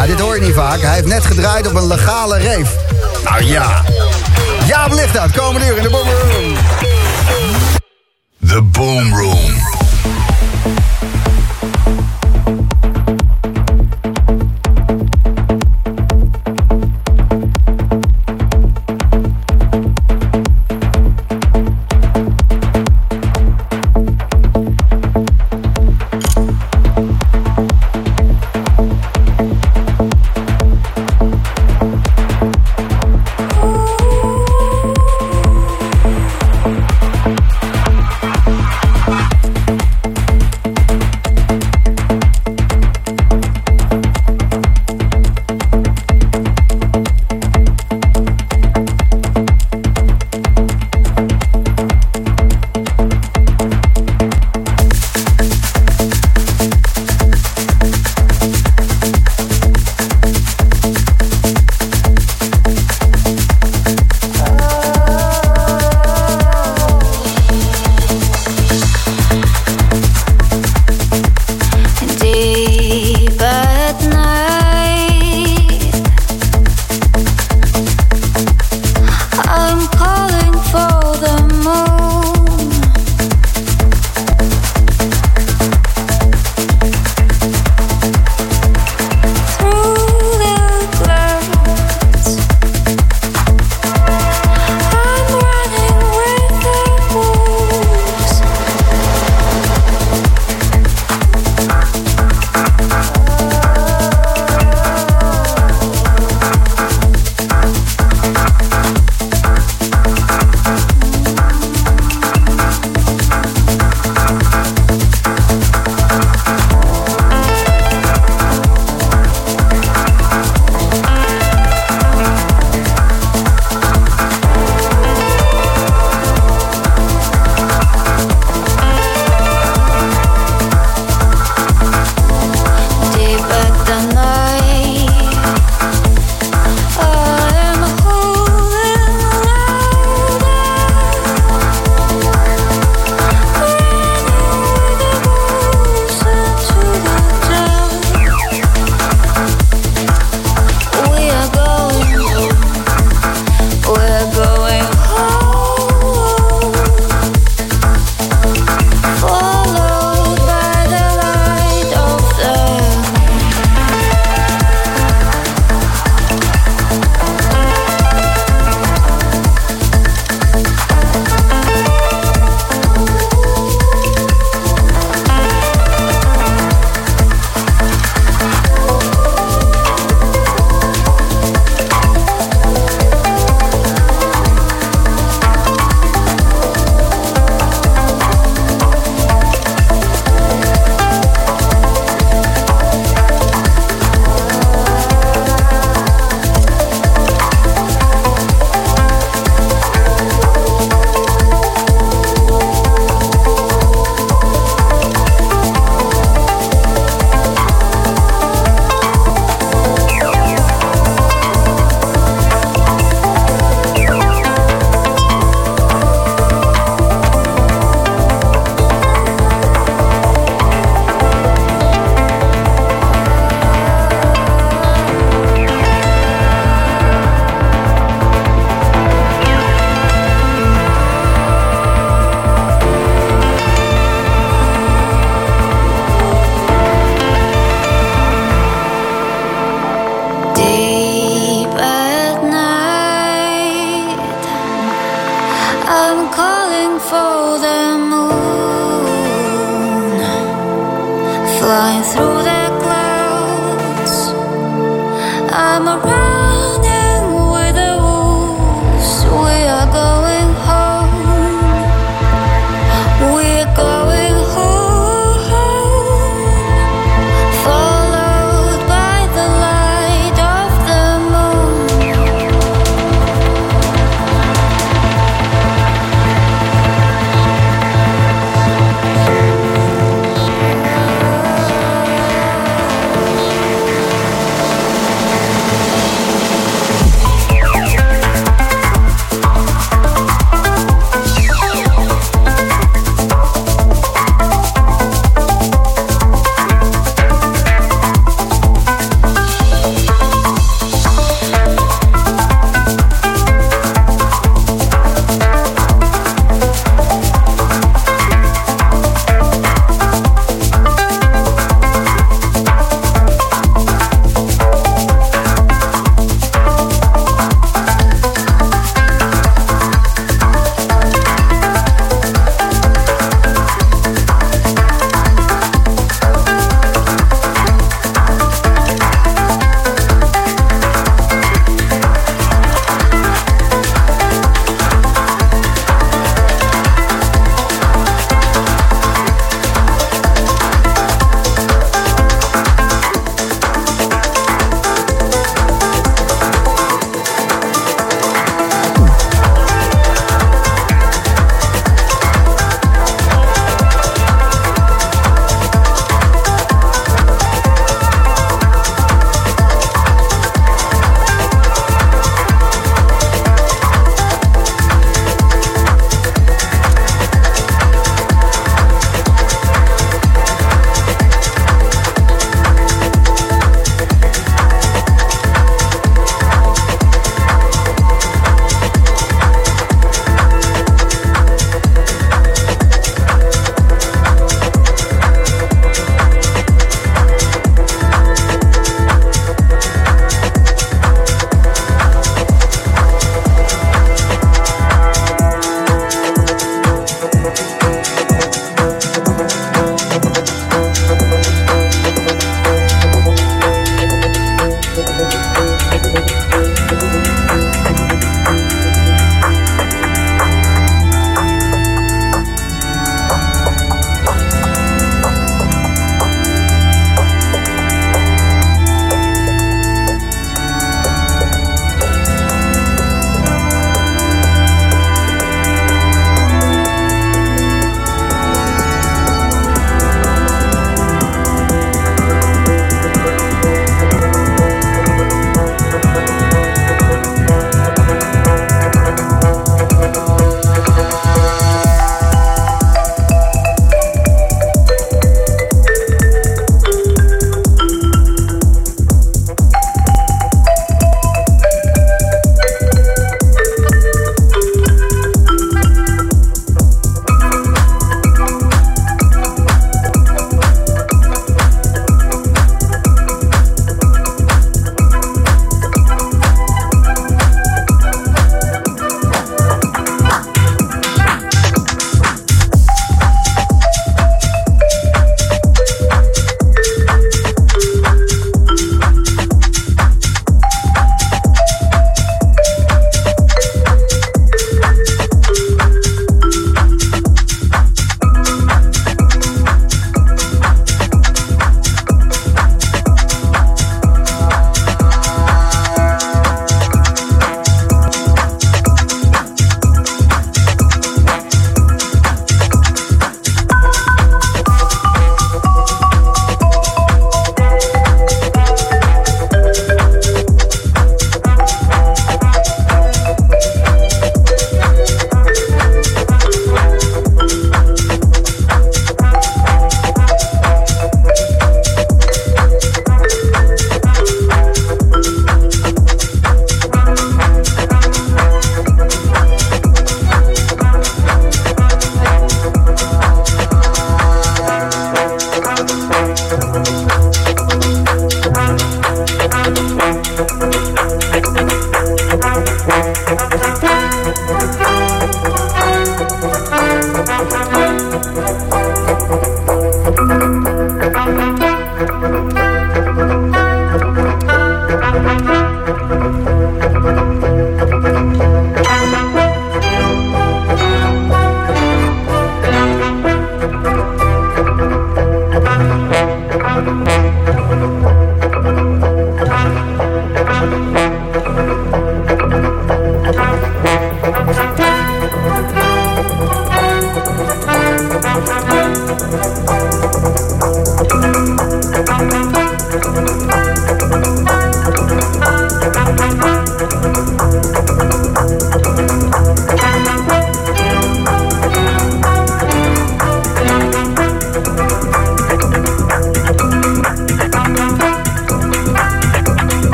Ja, dit hoor je niet vaak. Hij heeft net gedraaid op een legale reef. Nou ja. Ja, belicht uit. Komende uur in de Boom Room. The Boom Room.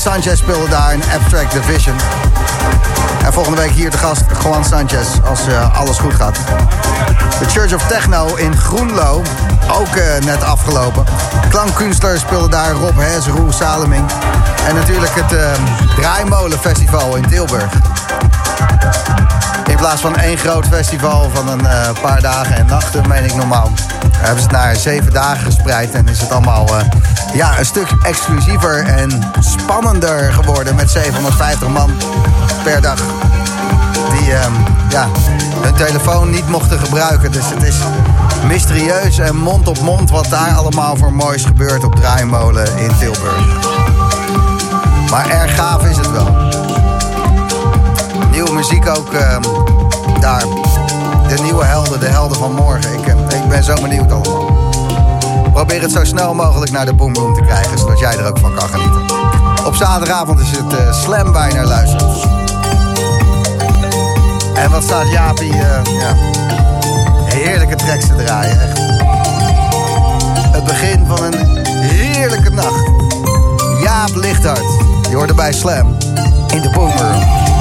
Sanchez speelde daar in Abstract Division. En volgende week hier te gast Juan Sanchez, als uh, alles goed gaat. De Church of Techno in Groenlo, ook uh, net afgelopen. Klankkunstler speelde daar Rob Hes, Roel Saleming. En natuurlijk het uh, Draaimolen Festival in Tilburg. In plaats van één groot festival van een uh, paar dagen en nachten, meen ik normaal. Hebben ze het naar zeven dagen gespreid en is het allemaal ja, een stuk exclusiever en spannender geworden met 750 man per dag. Die uh, ja, hun telefoon niet mochten gebruiken. Dus het is mysterieus en mond op mond wat daar allemaal voor moois gebeurt op Draaimolen in Tilburg. Maar erg gaaf is het wel nieuwe muziek ook uh, daar. De nieuwe helden, de helden van morgen. Ik, uh, ik ben zo benieuwd allemaal. Probeer het zo snel mogelijk naar de boomroom te krijgen, zodat jij er ook van kan genieten. Op zaterdagavond is het uh, Slam naar luistert. En wat staat Jaapie, ja, heerlijke tracks te draaien, echt. Het begin van een heerlijke nacht. Jaap Lichthart, je hoort bij Slam in de. Ik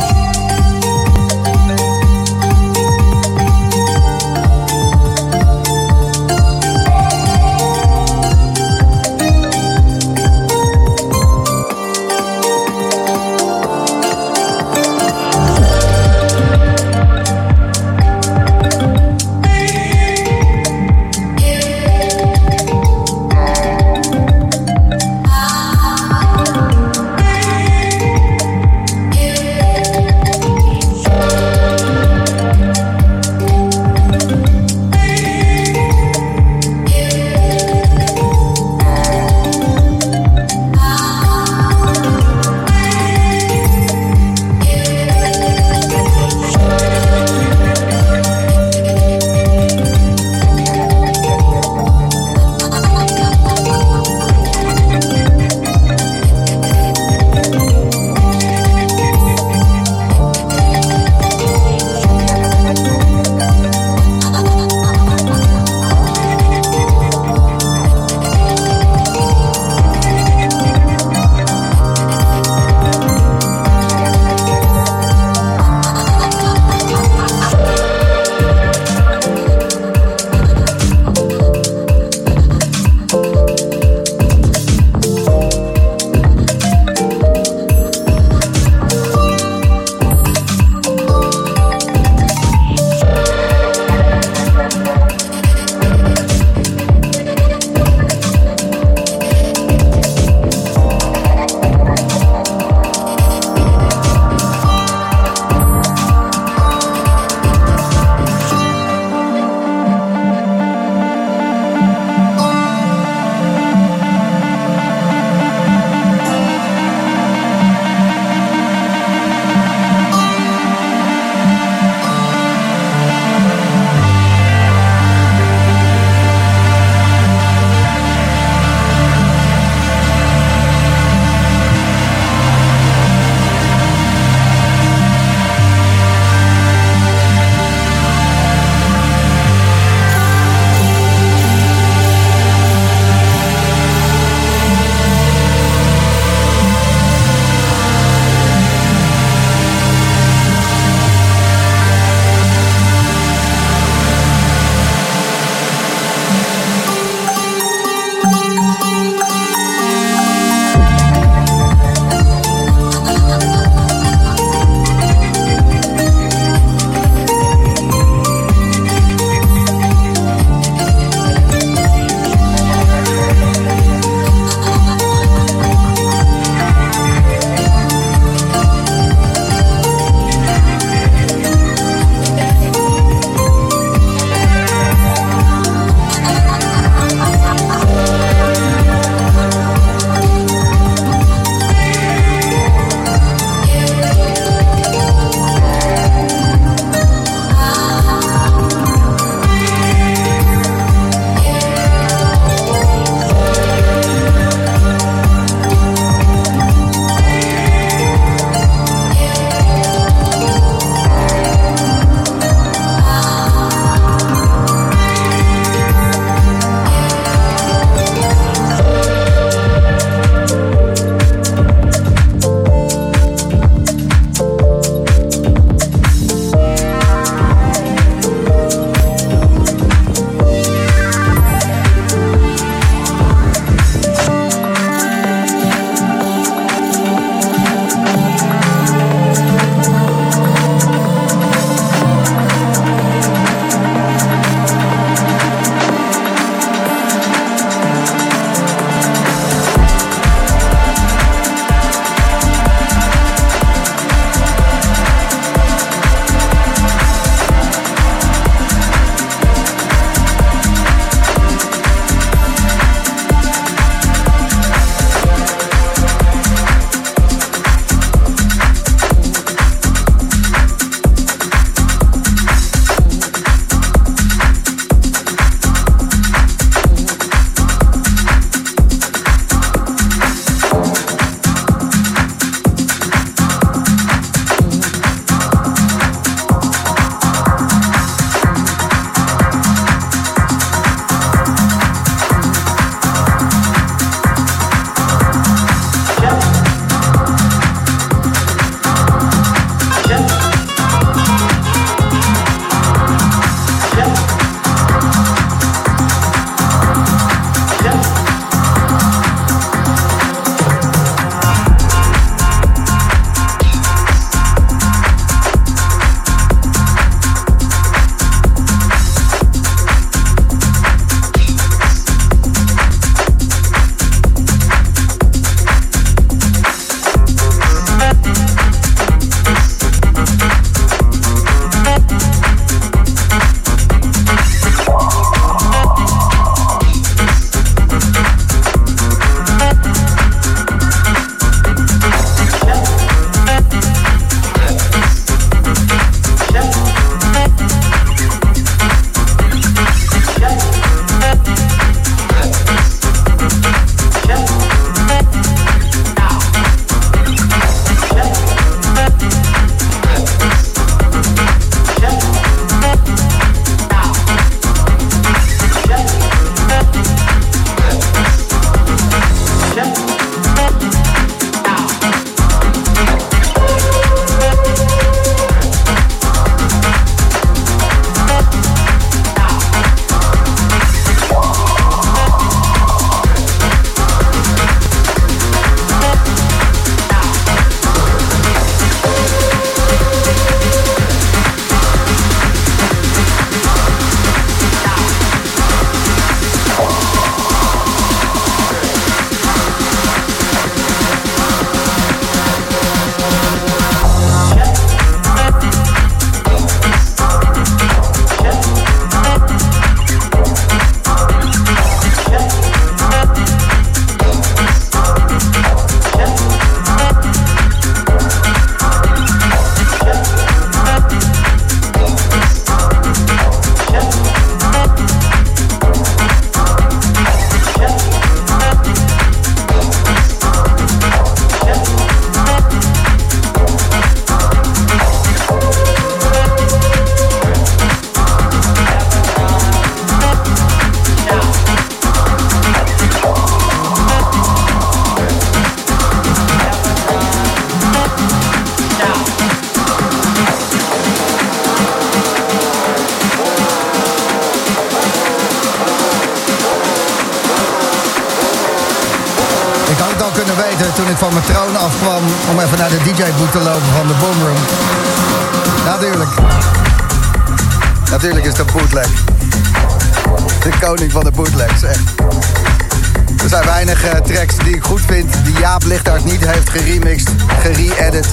Jaap Lichthart niet heeft geremixed, gere-edit,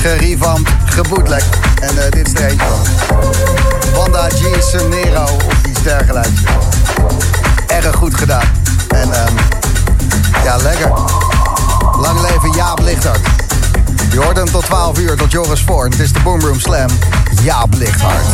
gerevamped, gebootleg. En uh, dit is er eentje van. Wanda G. Sonero of iets dergelijks. Erg goed gedaan. En um, ja, lekker. Lang leven Jaap Lichthart. Je hoort hem tot 12 uur, tot Joris Voorn. Het is de Boomroom Slam. Jaap Lichthart.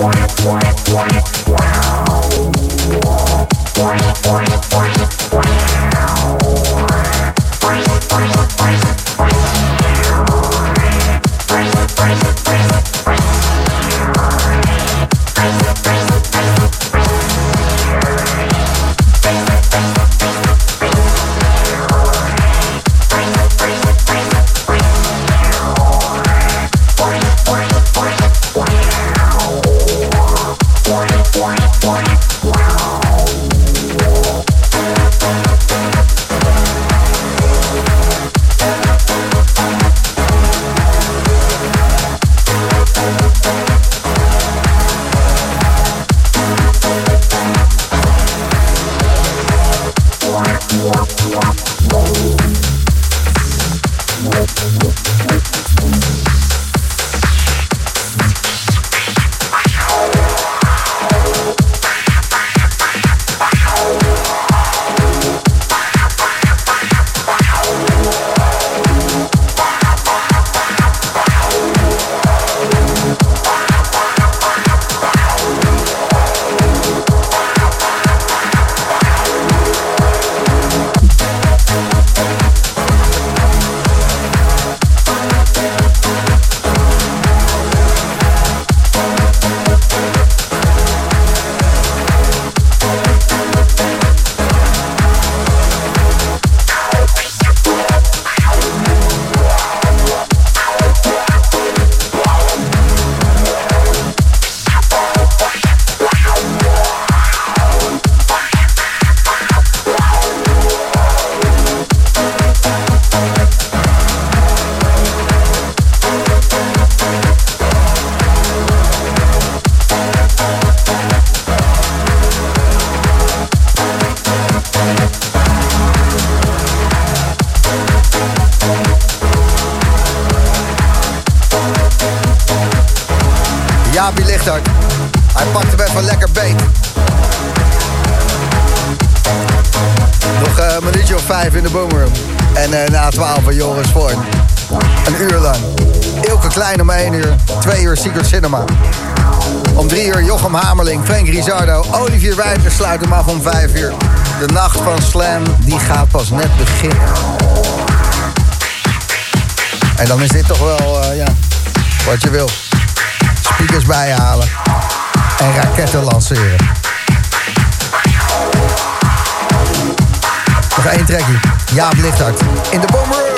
Wow. Secret Cinema. Om drie uur Jochem Hamerling, Frank Rizardo, Olivier Wijver sluiten hem af om vijf uur. De nacht van Slam, die gaat pas net beginnen. En dan is dit toch wel, uh, ja, wat je wil. Speakers bijhalen en raketten lanceren. Nog één trekje. Jaap Lichthart in de Boomroom.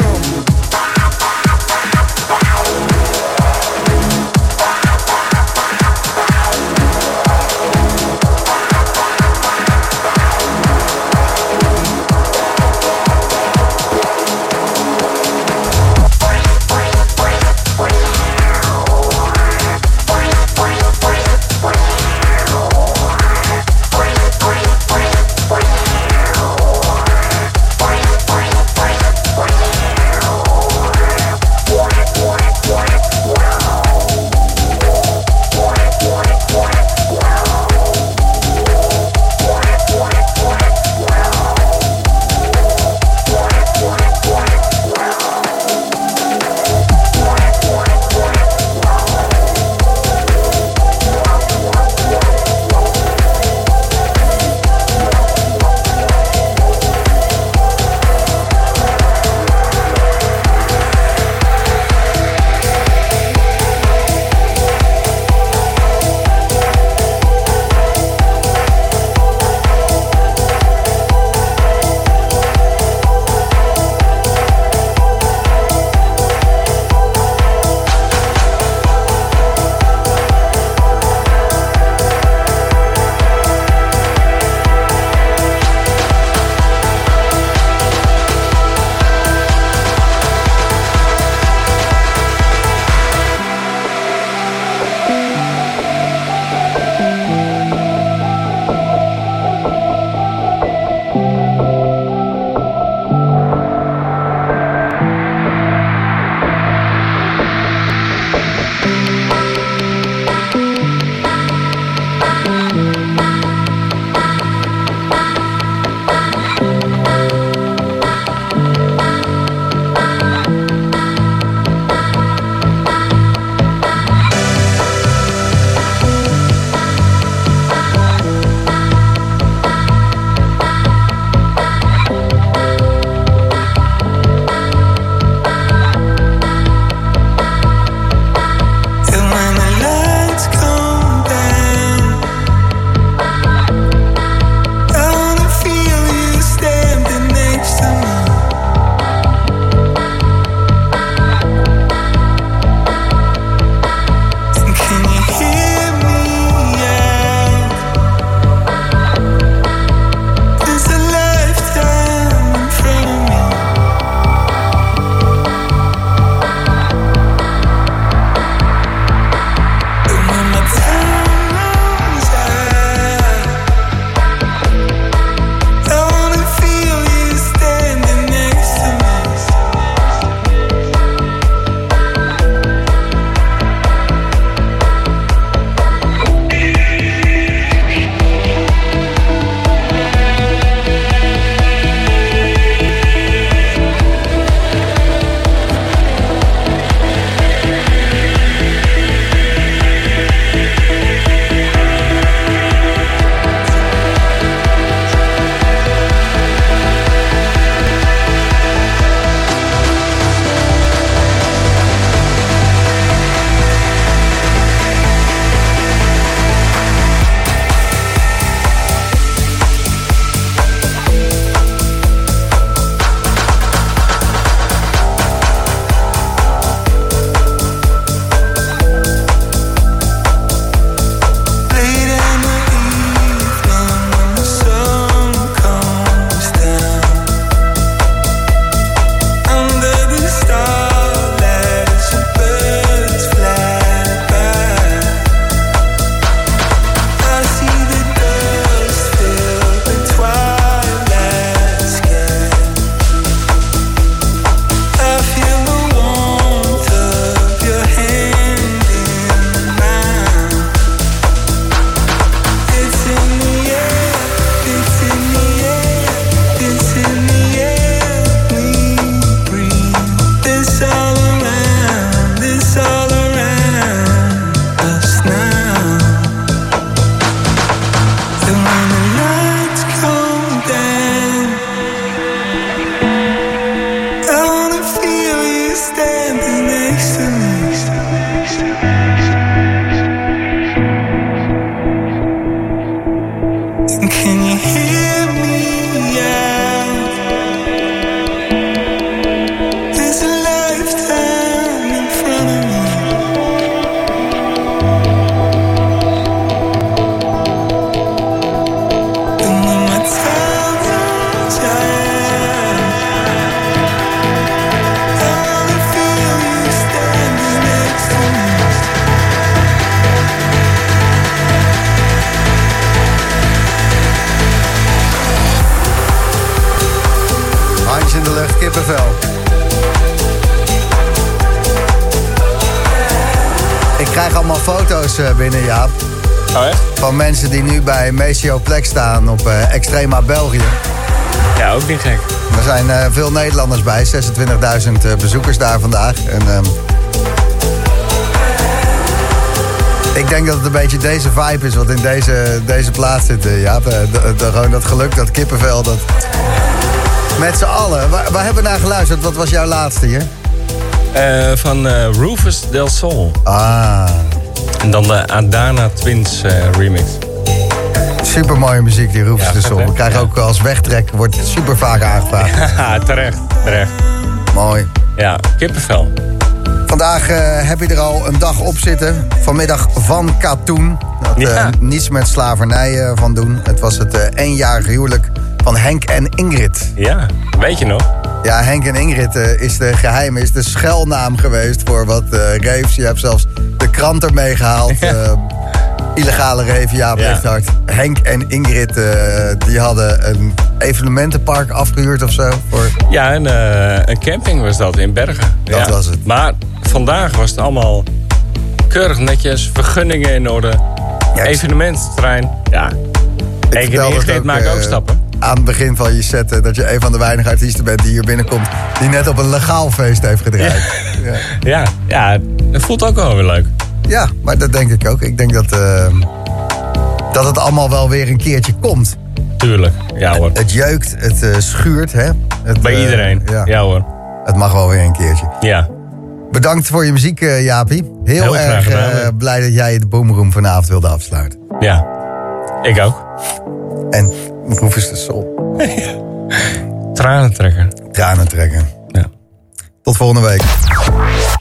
Nu bij Maceo Plex staan op uh, Extrema België. Ja, ook niet gek. Er zijn uh, veel Nederlanders bij, 26.000 bezoekers daar vandaag. En, um, ik denk dat het een beetje deze vibe is wat in deze, deze plaats zit, Jaap. Gewoon dat geluk, dat kippenvel, dat... Met z'n allen. Waar, waar, hebben we naar geluisterd? Wat was jouw laatste hier? Uh, van Rufus Del Sol. Ah. En dan de Adana Twins uh, remix. Super mooie muziek, die roept ja, dus op. We krijgen ook als wegtrek, wordt super vaak aangevraagd. Ja, terecht, terecht. Mooi. Ja, kippenvel. Vandaag uh, heb je er al een dag op zitten. Vanmiddag van Katoen. Dat uh, niets met slavernij van doen. Het was het eenjarige huwelijk van Henk en Ingrid. Ja, weet je nog? Ja, Henk en Ingrid is de geheime, is de schelnaam geweest voor wat raves. Je hebt zelfs de krant ermee gehaald. illegale rave, ja, Hart. Henk en Ingrid, uh, die hadden een evenementenpark afgehuurd of zo. Voor... Ja, een, een camping was dat in Bergen. Dat was het. Maar vandaag was het allemaal keurig netjes, vergunningen in orde. Ja. Ja, Henk en Ingrid maken ook stappen aan het begin van je set... dat je een van de weinige artiesten bent die hier binnenkomt... die net op een legaal feest heeft gedraaid. Ja, ja, ja dat voelt ook wel weer leuk. Ja, maar dat denk ik ook. Ik denk dat, uh, dat het allemaal wel weer een keertje komt. Tuurlijk, ja hoor. Het, jeukt, het uh, schuurt, hè? Het, Bij uh, iedereen, ja. ja. hoor. Het mag wel weer een keertje. Ja. Bedankt voor je muziek, uh, Jaapie. Heel, Heel erg blij dat jij de Boomroom vanavond wilde afsluiten. Ja, ik ook. En is de Soul. Tranen trekken. Tranen trekken. Ja. Tot volgende week.